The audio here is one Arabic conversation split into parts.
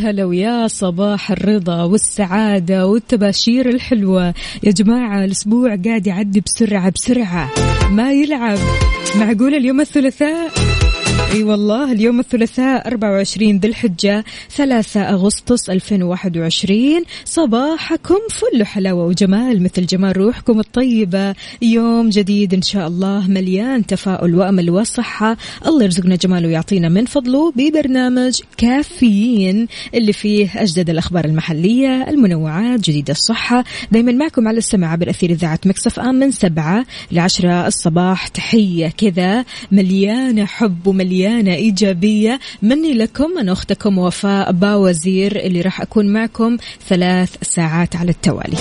هلا ويا صباح الرضا والسعادة والتباشير الحلوة. يا جماعة الأسبوع قاعد يعدي بسرعة بسرعة ما يلعب. معقول اليوم الثلاثاء؟ أي والله اليوم الثلاثاء 24 ذي الحجة 3 أغسطس 2021 صباحكم فل حلاوة وجمال مثل جمال روحكم الطيبة. يوم جديد إن شاء الله مليان تفاؤل وأمل وصحة. الله يرزقنا جماله ويعطينا من فضله ببرنامج كافيين اللي فيه أجدد الأخبار المحلية المنوعات جديد الصحة. دايما معكم على السماعة بالأثير إذاعة مكسف آم من سبعة لعشرة الصباح. تحية كذا مليانة حب ومليانة إيجابية. مني لكم أنا أختكم وفاء باوزير اللي راح أكون معكم ثلاث ساعات على التوالي.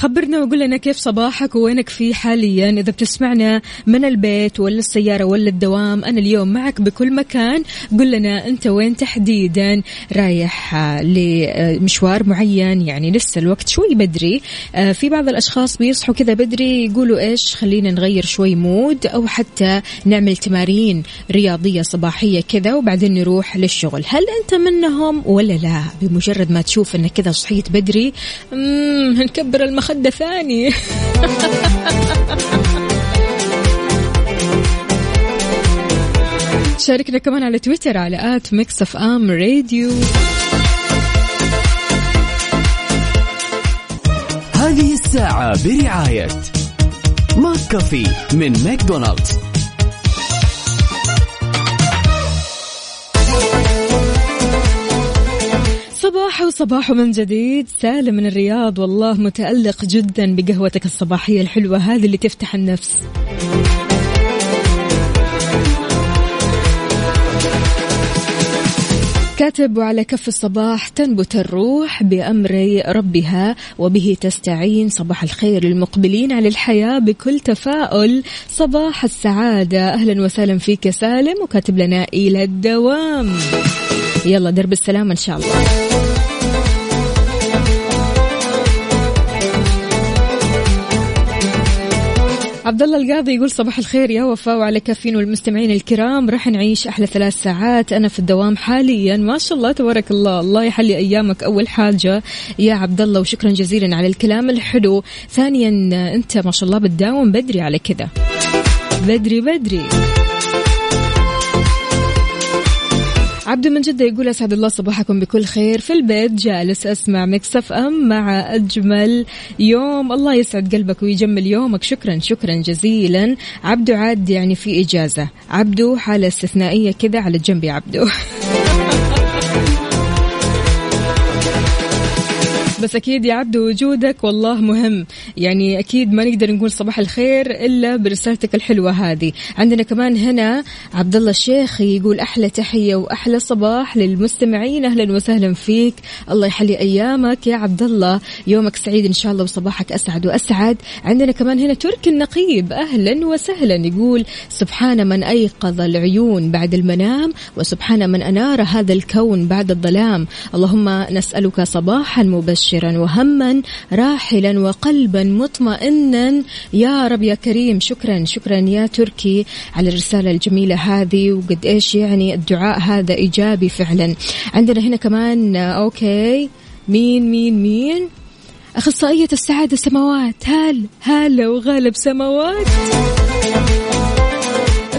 خبرنا وقول لنا كيف صباحك ووينك فيه حاليا؟ إذا بتسمعنا من البيت ولا السيارة ولا الدوام أنا اليوم معك بكل مكان. قل لنا أنت وين تحديدا رايح آه، لمشوار معين؟ يعني لسه الوقت شوي بدري. آه، في بعض الأشخاص بيصحوا كذا بدري يقولوا إيش خلينا نغير شوي مود أو حتى نعمل تمارين رياضية صباحية كذا وبعدين نروح للشغل. هل أنت منهم ولا لا؟ بمجرد ما تشوف أنك كذا صحيت بدري مم، نكبر المخدة ثاني شاركنا كمان على تويتر على at Mix FM Radio. هذه الساعة برعاية McCafé من ماكدونالدز. صباح وصباح من جديد. سالم من الرياض والله متألق جدا بقهوتك الصباحية الحلوة هذه اللي تفتح النفس. كاتب وعلى كف الصباح تنبت الروح بأمر ربها وبه تستعين صباح الخير للمقبلين على الحياة بكل تفاؤل. صباح السعادة. أهلا وسهلا فيك يا سالم وكاتب لنا إلى الدوام. يلا درب السلام إن شاء الله. عبد الله القاضي يقول صباح الخير يا وفاء وعلى كافين والمستمعين الكرام. راح نعيش أحلى ثلاث ساعات. أنا في الدوام حاليا. ما شاء الله تبارك الله. الله يحلي أيامك. أول حاجة يا عبد الله وشكرا جزيلا على الكلام الحلو. ثانيا أنت ما شاء الله بتداوم بدري على كذا بدري بدري. عبد من جدة يقول أسعد الله صباحكم بكل خير. في البيت جالس أسمع مكسف أم مع أجمل يوم. الله يسعد قلبك ويجمل يومك. شكرا شكرا جزيلا. عبدو عاد يعني في إجازة. عبدو حالة استثنائية كذا على جنب يا بس أكيد يا عبدو وجودك والله مهم. يعني أكيد ما نقدر نقول صباح الخير إلا برسالتك الحلوة هذه. عندنا كمان هنا عبد الله الشيخ يقول أحلى تحية وأحلى صباح للمستمعين. أهلا وسهلا فيك. الله يحلي أيامك يا عبد الله. يومك سعيد إن شاء الله وصباحك أسعد وأسعد. عندنا كمان هنا تركي النقيب. أهلا وسهلا يقول سبحان من أيقظ العيون بعد المنام وسبحان من أنار هذا الكون بعد الظلام. اللهم نسألك صباحا مبشرا. وهما راحلا وقلبا مطمئنا. يا رب يا كريم شكرا شكرا يا تركي على الرسالة الجميلة هذه. وقد إيش يعني الدعاء هذا إيجابي فعلا. عندنا هنا كمان أوكي مين مين مين؟ أخصائية السعادة سماوات هال هلا وغالب سماوات.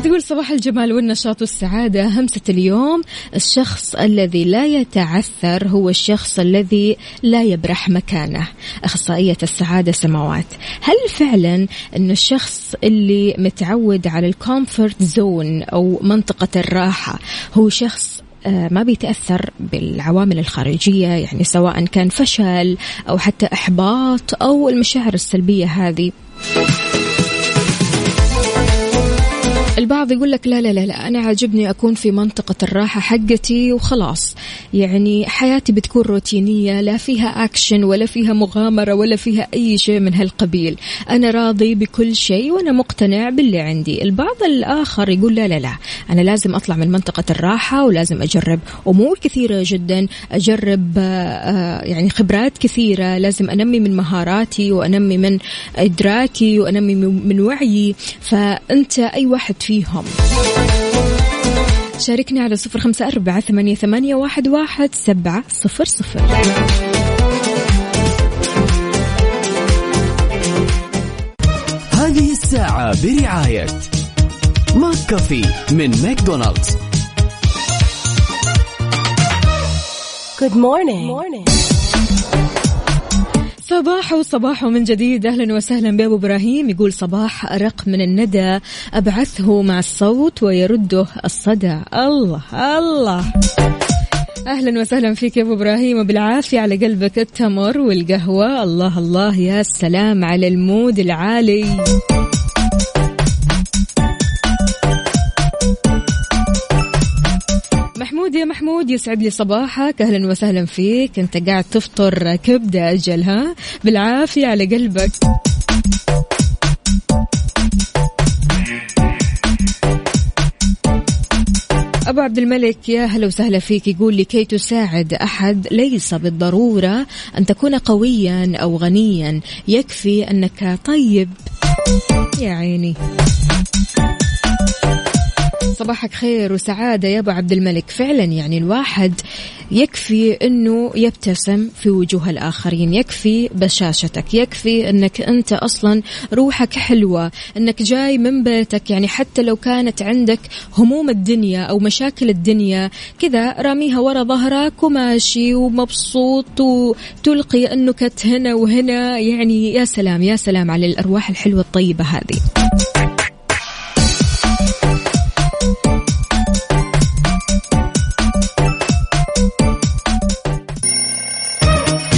تقول صباح الجمال والنشاط والسعادة. همسة اليوم الشخص الذي لا يتعثر هو الشخص الذي لا يبرح مكانه. أخصائية السعادة سماوات. هل فعلا أن الشخص اللي متعود على ال comfort zone أو منطقة الراحة هو شخص آه، ما بيتأثر بالعوامل الخارجية؟ يعني سواء كان فشل أو حتى إحباط أو المشاعر السلبية هذه. البعض يقول لك لا لا لا لا أنا عاجبني أكون في منطقة الراحة حقتي وخلاص. يعني حياتي بتكون روتينية لا فيها أكشن ولا فيها مغامرة ولا فيها أي شيء من هالقبيل. أنا راضي بكل شيء وأنا مقتنع باللي عندي. البعض الآخر يقول لا لا لا أنا لازم أطلع من منطقة الراحة ولازم أجرب أمور كثيرة جدا أجرب آه، آه، يعني خبرات كثيرة. لازم أنمي من مهاراتي وأنمي من إدراكي وأنمي من وعيي. فأنت أي واحد فيهم شاركني على صفر خمسة أربعة ثمانية, ثمانية واحد, واحد سبعة صفر صفر هذه الساعة برعاية McCafé من McDonald's Good morning. morning. صباح وصباح من جديد. أهلا وسهلا بأبو إبراهيم. يقول صباح ارق من الندى. أبعثه مع الصوت ويرده الصدى. الله الله. أهلا وسهلا فيك يا أبو إبراهيم. وبالعافية على قلبك التمر والقهوة. الله الله. يا سلام على المود العالي. محمود يا محمود يسعد لي صباحك. أهلا وسهلا فيك. أنت قاعد تفطر كبدة أجل ها؟ بالعافية على قلبك. أبو عبد الملك يا هلا وسهلا فيك. يقول لكي تساعد أحد ليس بالضرورة أن تكون قويا أو غنيا. يكفي أنك طيب. يا عيني. صباحك خير وسعادة يا أبو عبد الملك. فعلا يعني الواحد يكفي أنه يبتسم في وجوه الآخرين يكفي بشاشتك يكفي أنك أنت أصلا روحك حلوة أنك جاي من بيتك. يعني حتى لو كانت عندك هموم الدنيا أو مشاكل الدنيا كذا راميها ورا ظهرك وماشي ومبسوط وتلقي النكت هنا وهنا. يعني يا سلام يا سلام على الأرواح الحلوة الطيبة هذه.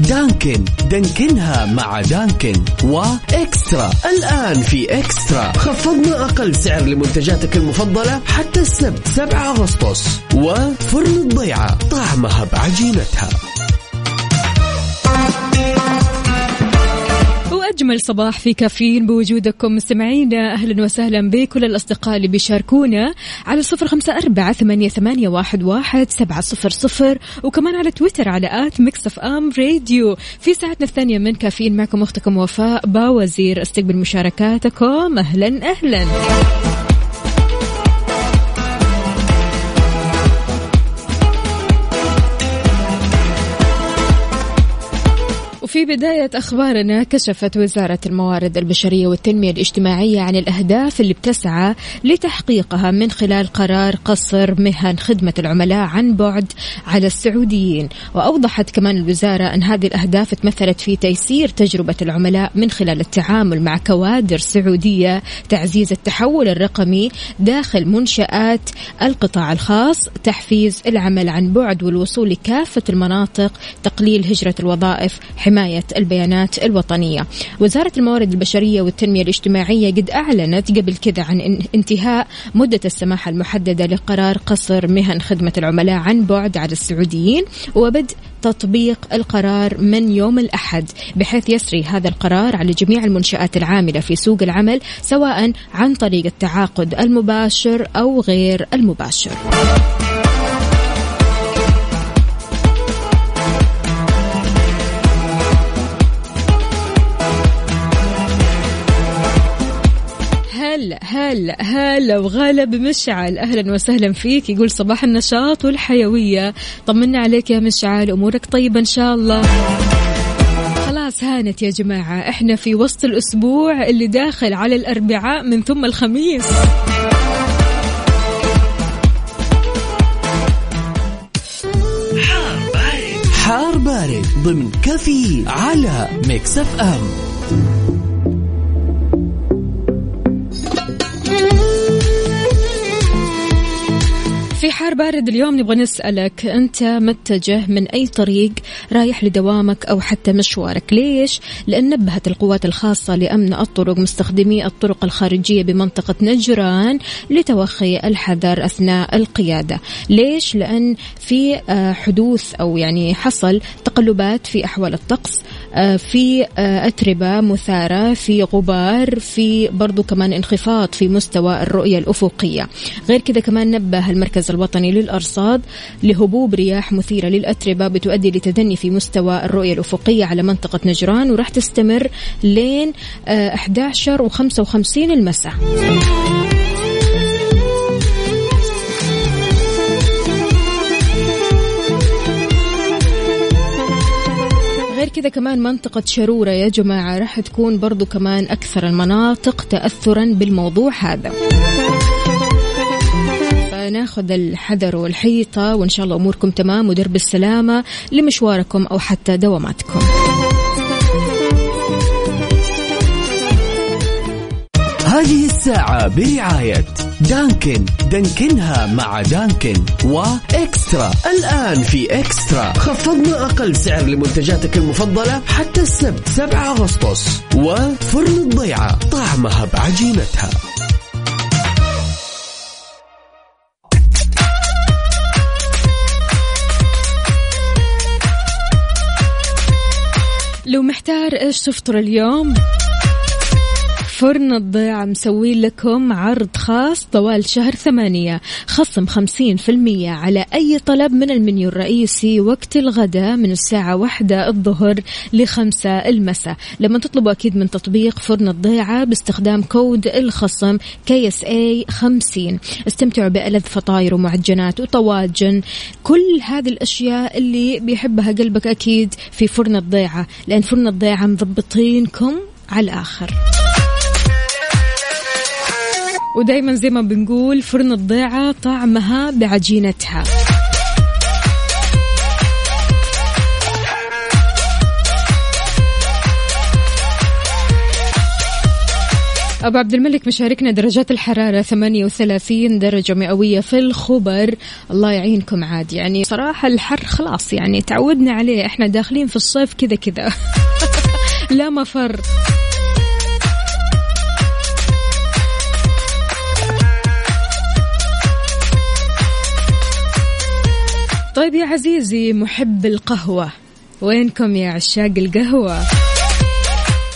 Dunkin'. دانكنها مع Dunkin'. و eXtra. الآن في eXtra. خفضنا أقل سعر لمنتجاتك المفضلة حتى السبت 7 أغسطس. وفرن الضيعة. طعمها بعجينتها. وأجمل صباح في كافيين بوجودكم مستمعينا أهلا وسهلا بكل الأصدقاء اللي بيشاركونا على صفر خمسة أربعة ثمانية, ثمانية واحد, واحد سبعة صفر صفر وكمان على تويتر على at Mix FM Radio. في ساعتنا الثانية من كافيين معكم أختكم وفاء باوزير. استقبل مشاركاتكم. أهلا أهلا. وفي بداية أخبارنا كشفت وزارة الموارد البشرية والتنمية الاجتماعية عن الأهداف اللي بتسعى لتحقيقها من خلال قرار قصر مهن خدمة العملاء عن بعد على السعوديين. وأوضحت كمان الوزارة أن هذه الأهداف تمثلت في تيسير تجربة العملاء من خلال التعامل مع كوادر سعودية تعزيز التحول الرقمي داخل منشآت القطاع الخاص تحفيز العمل عن بعد والوصول لكافة المناطق تقليل هجرة الوظائف حماية البيانات الوطنية. وزارة الموارد البشرية والتنمية الاجتماعية قد أعلنت قبل كذا عن إن- انتهاء مدة السماح المحددة لقرار قصر مهن خدمة العملاء عن بعد على السعوديين وبدء تطبيق القرار من يوم الأحد بحيث يسري هذا القرار على جميع المنشآت العاملة في سوق العمل سواء عن طريق التعاقد المباشر أو غير المباشر. هلا هلا هلا وغالب مشعل. أهلا وسهلا فيك. يقول صباح النشاط والحيوية. طمنا عليك يا مشعل أمورك طيبة إن شاء الله. خلاص هانت يا جماعة. إحنا في وسط الأسبوع اللي داخل على الأربعاء من ثم الخميس. حار بارد. ضمن كفي على Mix FM. في حار بارد اليوم نبغى نسألك أنت متجه من أي طريق رايح لدوامك أو حتى مشوارك ليش؟ لأن نبهت القوات الخاصة لأمن الطرق مستخدمي الطرق الخارجية بمنطقة نجران لتوخي الحذر أثناء القيادة ليش؟ لأن في آه، حدوث أو يعني حصل تقلبات في أحوال الطقس آه، في آه، أتربة مثارة في غبار في برضو كمان انخفاض في مستوى الرؤية الأفقية غير كذا كمان نبه المركز الوطني للأرصاد لهبوب رياح مثيرة للأتربة بتؤدي لتدني في مستوى الرؤية الأفقية على منطقة نجران وراح تستمر لين آه، 11 و55 المساء. غير كذا كمان منطقة شرورة يا جماعة راح تكون برضو كمان أكثر المناطق تأثرا بالموضوع هذا. فناخذ الحذر والحيطة وإن شاء الله أموركم تمام ودرب السلامة لمشواركم أو حتى دواماتكم. هذه الساعة برعاية دانكن. دانكنها مع دانكن وإكسترا. الآن في إكسترا. خفضنا أقل سعر لمنتجاتك المفضلة حتى السبت 7 أغسطس. وفرن الضيعة طعمها بعجينتها. لو محتار إيش تفطر اليوم؟ فرن الضيعة مسوي لكم عرض خاص طوال شهر ثمانية خصم خمسين في المية على أي طلب من المنيو الرئيسي وقت الغداء من الساعة واحدة الظهر لخمسة المساء. لما تطلبوا أكيد من تطبيق فرن الضيعة باستخدام كود الخصم إي خمسين. استمتعوا بألذ فطاير ومعجنات وطواجن. كل هذه الأشياء اللي بيحبها قلبك أكيد في فرن الضيعة لأن فرن الضيعة مضبطينكم على الآخر. ودايما زي ما بنقول فرن الضيعة طعمها بعجينتها. أبو عبد الملك مشاركنا درجات الحرارة 38 درجة مئوية في الخبر. الله يعينكم عاد. يعني صراحة الحر خلاص يعني تعودنا عليه. إحنا داخلين في الصيف كذا كذا. لا مفر. طيب يا عزيزي محب القهوة. وينكم يا عشاق القهوة؟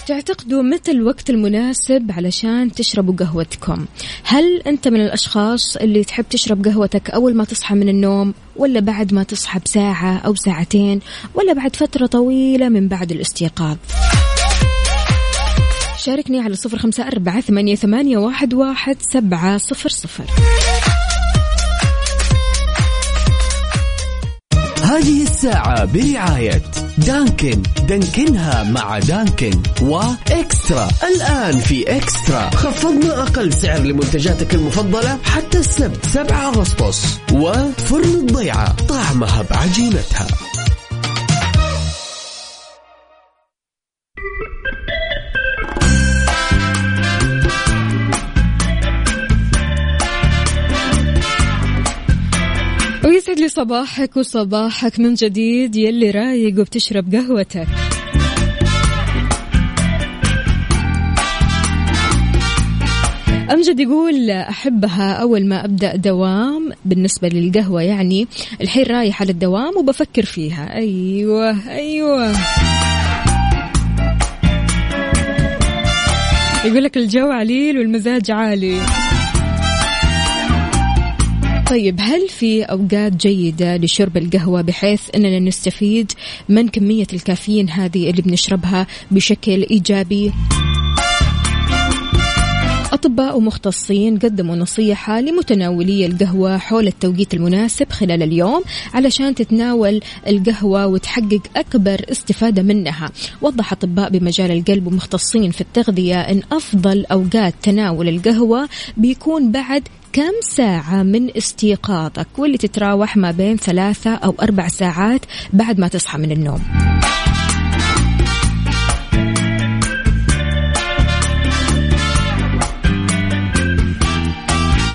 تعتقدوا متى الوقت المناسب علشان تشربوا قهوتكم؟ هل أنت من الأشخاص اللي تحب تشرب قهوتك أول ما تصحى من النوم ولا بعد ما تصحى بساعة أو ساعتين ولا بعد فترة طويلة من بعد الاستيقاظ؟ شاركني على صفر خمسة أربعة ثمانية, واحد سبعة صفر صفر. هذه الساعة برعاية دانكن. دانكنها مع دانكن وإكسترا. الآن في إكسترا. خفضنا أقل سعر لمنتجاتك المفضلة حتى السبت 7 أغسطس. وفرن الضيعة طعمها بعجينتها. صباحك وصباحك من جديد يلي رايق وبتشرب قهوتك. أمجد يقول أحبها أول ما أبدأ دوام بالنسبة للقهوة يعني الحين رايح على الدوام وبفكر فيها. أيوة أيوة. يقول لك الجو عليل والمزاج عالي. طيب هل في أوقات جيدة لشرب القهوة بحيث أننا نستفيد من كمية الكافيين هذه اللي بنشربها بشكل إيجابي؟ أطباء ومختصين قدموا نصيحة لمتناولي القهوة حول التوقيت المناسب خلال اليوم علشان تتناول القهوة وتحقق أكبر استفادة منها وضح أطباء بمجال القلب ومختصين في التغذية أن أفضل أوقات تناول القهوة بيكون بعد كم ساعة من استيقاظك واللي تتراوح ما بين ثلاثة أو أربع ساعات بعد ما تصحى من النوم؟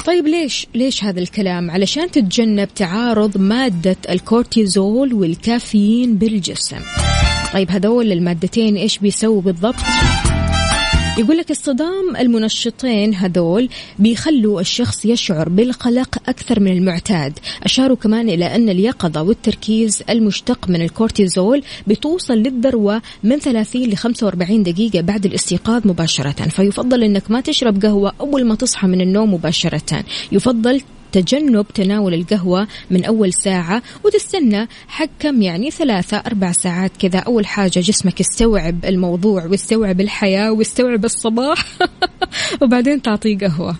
طيب ليش ليش هذا الكلام؟ علشان تتجنب تعارض مادة الكورتيزول والكافيين بالجسم. طيب هذول المادتين إيش بيسووا بالضبط؟ يقول لك اصطدام المنشطين هذول بيخلوا الشخص يشعر بالقلق أكثر من المعتاد. أشاروا كمان إلى أن اليقظة والتركيز المشتق من الكورتيزول بتوصل للذروة من 30 ل 45 دقيقة بعد الاستيقاظ مباشرة. فيفضل أنك ما تشرب قهوة أول ما تصحى من النوم مباشرة. يفضل تجنب تناول القهوة من أول ساعة وتستنى حق كم يعني ثلاثة أربع ساعات كذا. أول حاجة جسمك يستوعب الموضوع ويستوعب الحياة ويستوعب الصباح وبعدين تعطيه قهوة.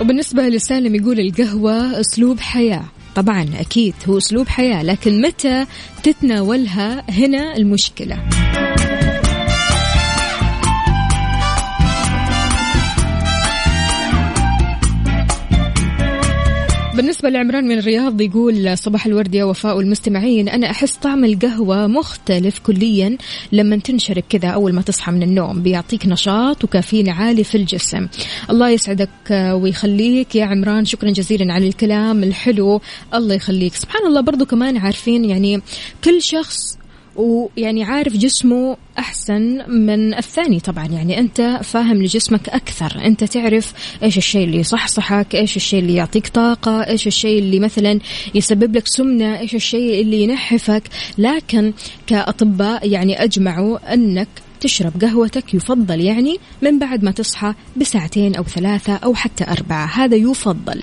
وبالنسبة لسالم يقول القهوة أسلوب حياة. طبعا أكيد هو أسلوب حياة لكن متى تتناولها هنا المشكلة؟ بالنسبة لعمران من الرياض يقول صباح الورد يا وفاء والمستمعين. أنا أحس طعم القهوة مختلف كليا لما تنشرب كذا أول ما تصحى من النوم. بيعطيك نشاط وكافيين عالي في الجسم. الله يسعدك ويخليك يا عمران. شكرا جزيلا على الكلام الحلو. الله يخليك. سبحان الله برضو كمان عارفين يعني كل شخص ويعني عارف جسمه أحسن من الثاني طبعا. يعني أنت فاهم لجسمك أكثر. أنت تعرف إيش الشيء اللي يصحصحك إيش الشيء اللي يعطيك طاقة إيش الشيء اللي مثلا يسبب لك سمنة إيش الشيء اللي ينحفك. لكن كأطباء يعني أجمعوا أنك تشرب قهوتك يفضل يعني من بعد ما تصحى بساعتين أو ثلاثة أو حتى أربعة. هذا يفضل.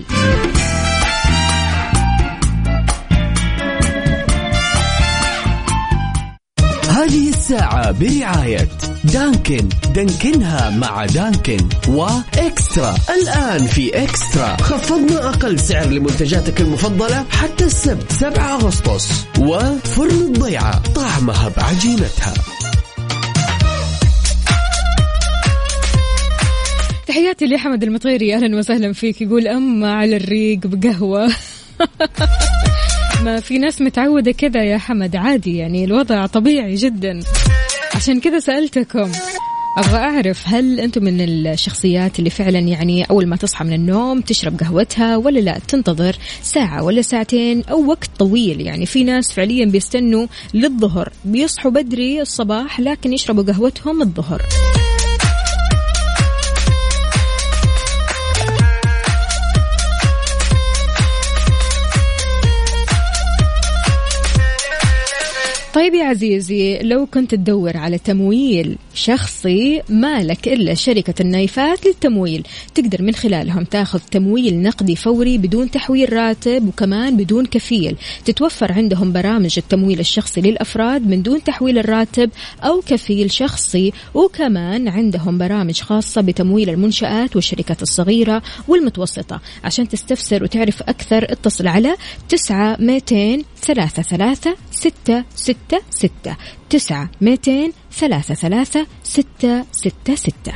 هذه الساعة برعاية دانكن. دانكنها مع دانكن. وإكسترا. الآن في إكسترا. خفضنا أقل سعر لمنتجاتك المفضلة حتى السبت 7 أغسطس. وفرن الضيعة طعمها بعجينتها. تحياتي لحمد المطيري. أهلا وسهلا فيك. يقول اما على الريق بقهوة. ما في ناس متعودة كذا يا حمد. عادي يعني الوضع طبيعي جدا. عشان كذا سألتكم أبغى أعرف هل أنتم من الشخصيات اللي فعلا يعني أول ما تصحى من النوم تشرب قهوتها ولا لا؟ تنتظر ساعة ولا ساعتين أو وقت طويل. يعني في ناس فعليا بيستنوا للظهر بيصحوا بدري الصباح لكن يشربوا قهوتهم الظهر. طيب يا عزيزي لو كنت تدور على تمويل شخصي ما لك إلا شركة النايفات للتمويل. تقدر من خلالهم تاخذ تمويل نقدي فوري بدون تحويل راتب وكمان بدون كفيل. تتوفر عندهم برامج التمويل الشخصي للأفراد من دون تحويل الراتب أو كفيل شخصي. وكمان عندهم برامج خاصة بتمويل المنشآت والشركات الصغيرة والمتوسطة. عشان تستفسر وتعرف أكثر اتصل على تسعة ميتين ثلاثة ثلاثة ستة ستة. ستة تسعة ميتين ثلاثة ثلاثة ستة ستة ستة.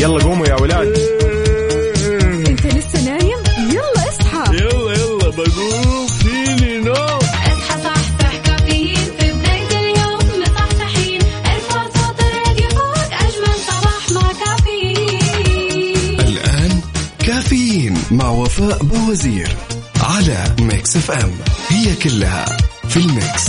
يلا قوموا يا ولاد. وفاء باوزير على Mix FM. هي كلها في ال mix.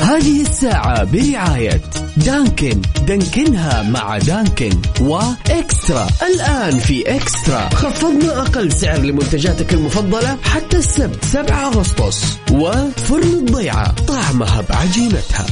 هذه الساعة برعاية Dunkin'. دانكنها مع Dunkin' و eXtra. الآن في eXtra. خفضنا أقل سعر لمنتجاتك المفضلة حتى السبت 7 أغسطس. وفرن الضيعة طعمها بعجينتها.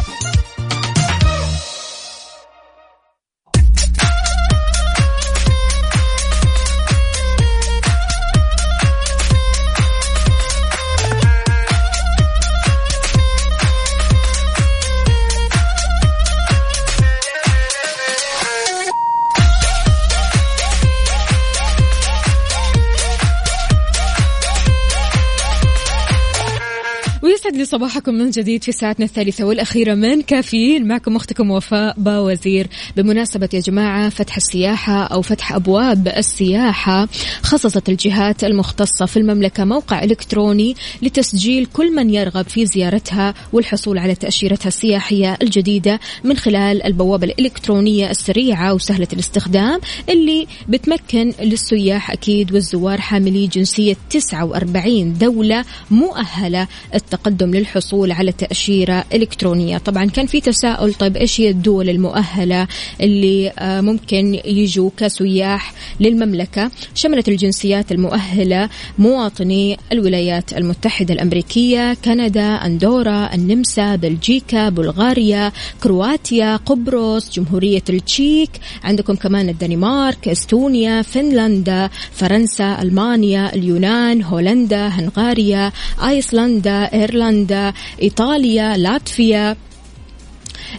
صباحكم من جديد في ساعتنا الثالثة والأخيرة من كافيين. معكم أختكم وفاء باوزير. بمناسبة يا جماعة فتح السياحة أو فتح أبواب السياحة خصصت الجهات المختصة في المملكة موقع إلكتروني لتسجيل كل من يرغب في زيارتها والحصول على تأشيرتها السياحية الجديدة من خلال البوابة الإلكترونية السريعة وسهلة الاستخدام اللي بتمكن للسياح أكيد والزوار حاملي جنسية 49 دولة مؤهلة التقدم للحصول. على تأشيرة إلكترونية. طبعا كان في تساؤل طيب إيش هي الدول المؤهلة اللي آه، ممكن يجوا كسياح للمملكة؟ شملت الجنسيات المؤهلة مواطني الولايات المتحدة الأمريكية كندا أندورا النمسا بلجيكا بلغاريا كرواتيا قبرص جمهورية التشيك عندكم كمان الدنمارك إستونيا فنلندا فرنسا ألمانيا اليونان هولندا هنغاريا أيسلندا إيرلندا إيطاليا لاتفيا.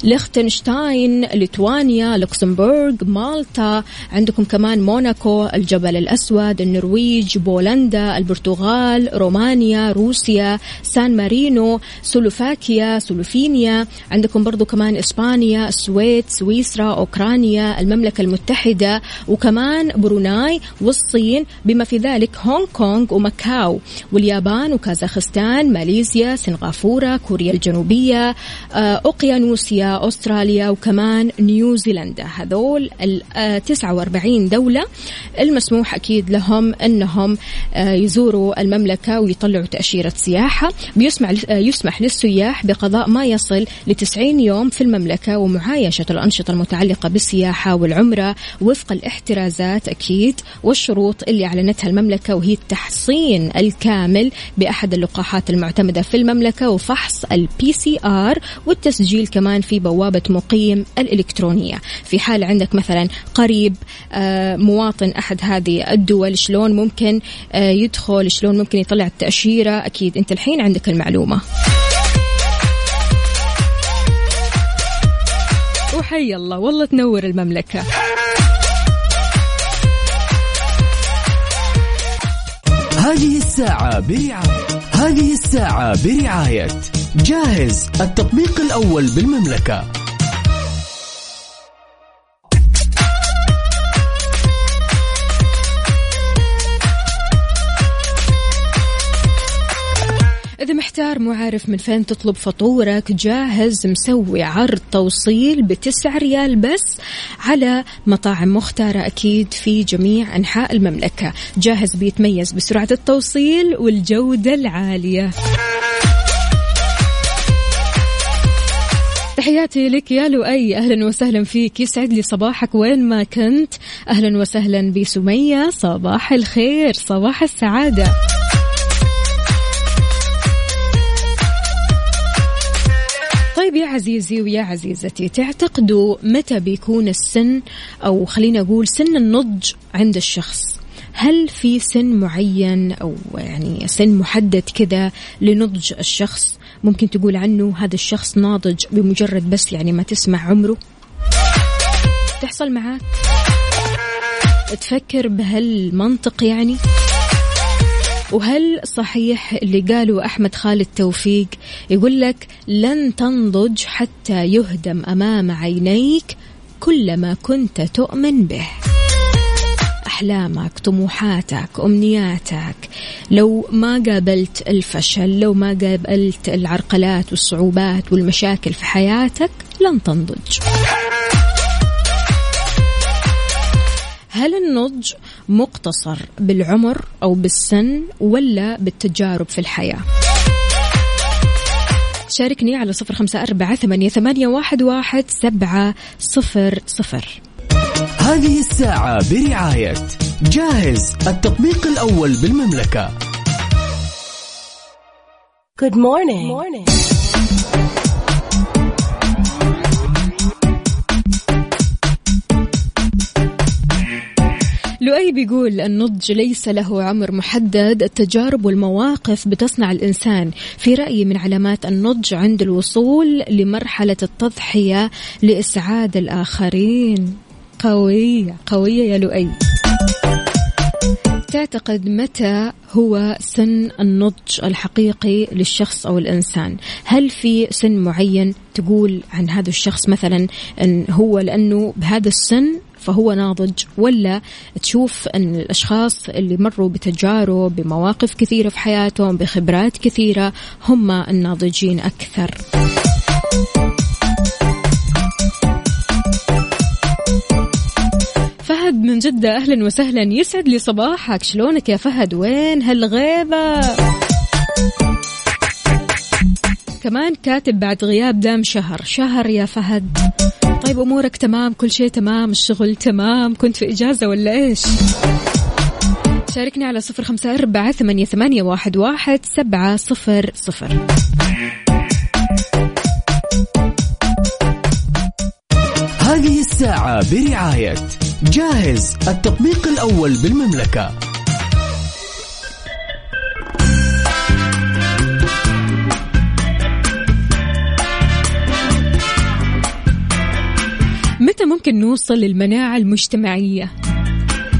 ليختنشتاين ليتوانيا لوكسمبورغ مالطا عندكم كمان موناكو الجبل الأسود النرويج بولندا البرتغال رومانيا روسيا سان مارينو سلوفاكيا سلوفينيا. عندكم برضو كمان إسبانيا السويد سويسرا أوكرانيا المملكة المتحدة وكمان بروناي والصين بما في ذلك هونغ كونغ وماكاو واليابان وكازاخستان ماليزيا سنغافورة كوريا الجنوبية آه، أوقيانوسيا أستراليا وكمان نيوزيلندا هذول ال آه، 49 دولة المسموح أكيد لهم أنهم آه، يزوروا المملكة ويطلعوا تأشيرة سياحة. بيسمع آه، يسمح للسياح بقضاء ما يصل ل 90 يوم في المملكة ومعايشة الأنشطة المتعلقة بالسياحة والعمرة وفق الاحترازات أكيد والشروط اللي أعلنتها المملكة وهي التحصين الكامل بأحد اللقاحات المعتمدة في المملكة وفحص ال PCR والتسجيل كمان في بوابة مقيم الإلكترونية. في حال عندك مثلا قريب آه، مواطن أحد هذه الدول شلون ممكن آه، يدخل شلون ممكن يطلع التأشيرة؟ أكيد أنت الحين عندك المعلومة. وحي الله والله تنور المملكة. هذه الساعة برعاية. هذه الساعة برعاية. جاهز التطبيق الأول بالمملكة. إذا محتار مو عارف من فين تطلب فطورك جاهز مسوي عرض توصيل بتسعة ريال بس على مطاعم مختارة أكيد في جميع أنحاء المملكة. جاهز بيتميز بسرعة التوصيل والجودة العالية. تحياتي لك يا لؤي. أهلا وسهلا فيك. يسعد لي صباحك وين ما كنت. أهلا وسهلا بسمية. صباح الخير. صباح السعادة. طيب يا عزيزي ويا عزيزتي تعتقدوا متى بيكون السن؟ أو خلينا أقول سن النضج عند الشخص. هل في سن معين أو يعني سن محدد كذا لنضج الشخص؟ ممكن تقول عنه هذا الشخص ناضج بمجرد بس يعني ما تسمع عمره؟ تحصل معاك. تفكر بهالمنطق يعني؟ وهل صحيح اللي قاله أحمد خالد توفيق يقول لك لن تنضج حتى يهدم أمام عينيك كل ما كنت تؤمن به؟ أحلامك طموحاتك أمنياتك. لو ما قابلت الفشل لو ما قابلت العرقلات والصعوبات والمشاكل في حياتك لن تنضج. هل النضج مقتصر بالعمر أو بالسن ولا بالتجارب في الحياة؟ شاركني على صفر خمسة أربعة ثمانية, ثمانية واحد, واحد سبعة صفر صفر. هذه الساعة برعاية جاهز التطبيق الأول بالمملكة Good morning. morning. لؤي بيقول النضج ليس له عمر محدد التجارب والمواقف بتصنع الإنسان في رأيي من علامات النضج عند الوصول لمرحلة التضحية لإسعاد الآخرين قوية قوية يا لؤي. تعتقد متى هو سن النضج الحقيقي للشخص أو الإنسان؟ هل في سن معين تقول عن هذا الشخص مثلا أن هو لأنه بهذا السن فهو ناضج ولا تشوف أن الأشخاص اللي مروا بتجارب بمواقف كثيرة في حياتهم بخبرات كثيرة هم الناضجين أكثر؟ من جدة أهلا وسهلا. يسعد لي صباحك. شلونك يا فهد؟ وين هالغيبة؟ كمان كاتب بعد غياب دام شهر. شهر يا فهد. طيب أمورك تمام؟ كل شيء تمام؟ الشغل تمام؟ كنت في إجازة ولا إيش؟ شاركني على صفر خمسة أربعة ثمانية, ثمانية واحد, واحد سبعة صفر صفر. هذه الساعة برعاية جاهز التطبيق الأول بالمملكة متى ممكن نوصل للمناعة المجتمعية؟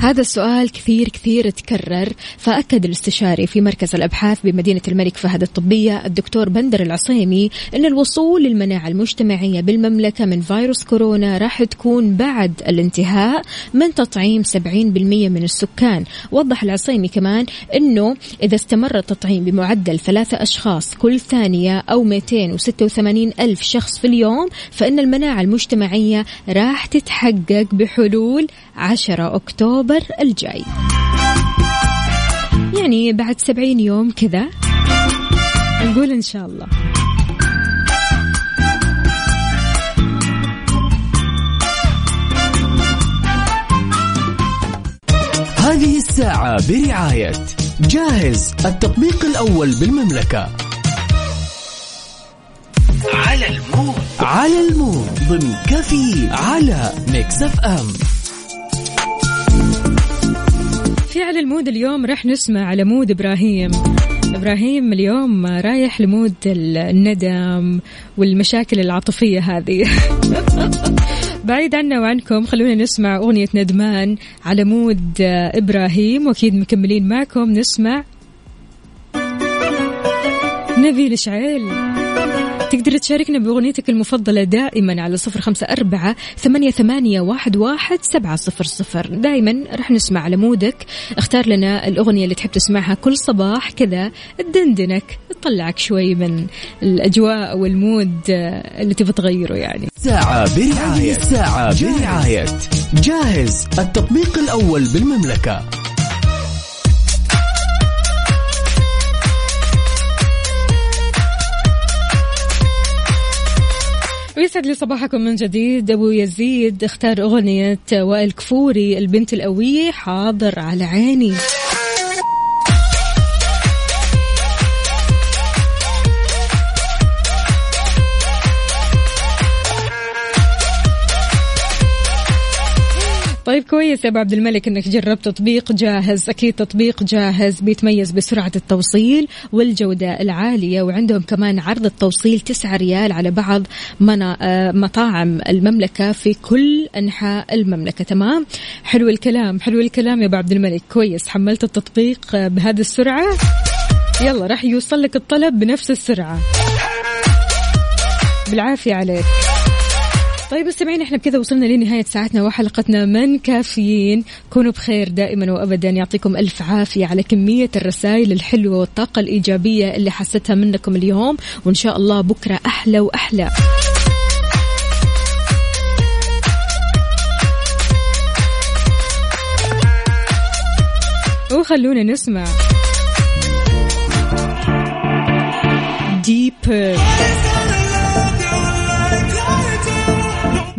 هذا السؤال كثير كثير تكرر فأكد الاستشاري في مركز الأبحاث بمدينة الملك فهد الطبية الدكتور بندر العصيمي أن الوصول للمناعة المجتمعية بالمملكة من فيروس كورونا راح تكون بعد الانتهاء من تطعيم 70% من السكان. وضح العصيمي كمان أنه إذا استمر التطعيم بمعدل ثلاثة أشخاص كل ثانية أو 286 ألف شخص في اليوم فإن المناعة المجتمعية راح تتحقق بحلول 10 أكتوبر الجاي. يعني بعد 70 يوم كذا نقول إن شاء الله. هذه الساعة برعاية جاهز التطبيق الأول بالمملكة. على ال mood. على ال mood ضمن كفي على Mix FM. في على ال mood اليوم راح نسمع على mood إبراهيم. إبراهيم اليوم رايح ل mood الندم والمشاكل العاطفية هذه. بعيد عنا وعنكم خلونا نسمع أغنية ندمان على mood إبراهيم وأكيد مكملين معكم. نسمع نبيل شعيل تقدر تشاركنا بأغنيتك المفضلة دائما على صفر خمسة أربعة ثمانية, ثمانية واحد, واحد سبعة صفر صفر. دائما راح نسمع على mood ك. اختار لنا الأغنية اللي تحب تسمعها كل صباح كذا. تدندنك تطلعك شوي من الأجواء والمود اللي تبي تغيره يعني. ساعة برعاية. ساعة برعاية. جاهز. التطبيق الأول بالمملكة. ويسعد لي صباحكم من جديد. أبو يزيد اختار أغنية وائل كفوري البنت القوية حاضر على عيني. طيب كويس يا أبو عبد الملك إنك جربت تطبيق جاهز. أكيد تطبيق جاهز بيتميز بسرعة التوصيل والجودة العالية وعندهم كمان عرض التوصيل 9 ريال على بعض منا آه، مطاعم المملكة في كل أنحاء المملكة. تمام؟ حلو الكلام حلو الكلام يا أبو عبد الملك. كويس حملت التطبيق آه، بهذه السرعة؟ يلا راح يوصل لك الطلب بنفس السرعة. بالعافية عليك. طيب مستمعين إحنا بكذا وصلنا لنهاية ساعتنا وحلقتنا. من كافيين كونوا بخير دائما وابدا. يعطيكم ألف عافية على كمية الرسائل الحلوة والطاقة الإيجابية اللي حستها منكم اليوم. وإن شاء الله بكرة أحلى وأحلى. وخلونا نسمع. ديبر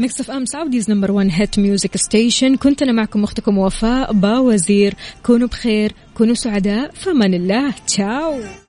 Mix FM Saudi's number 1 hit music station كنت أنا معكم أختكم وفاء باوزير. كونوا بخير كونوا سعداء. فمن الله. تشاو.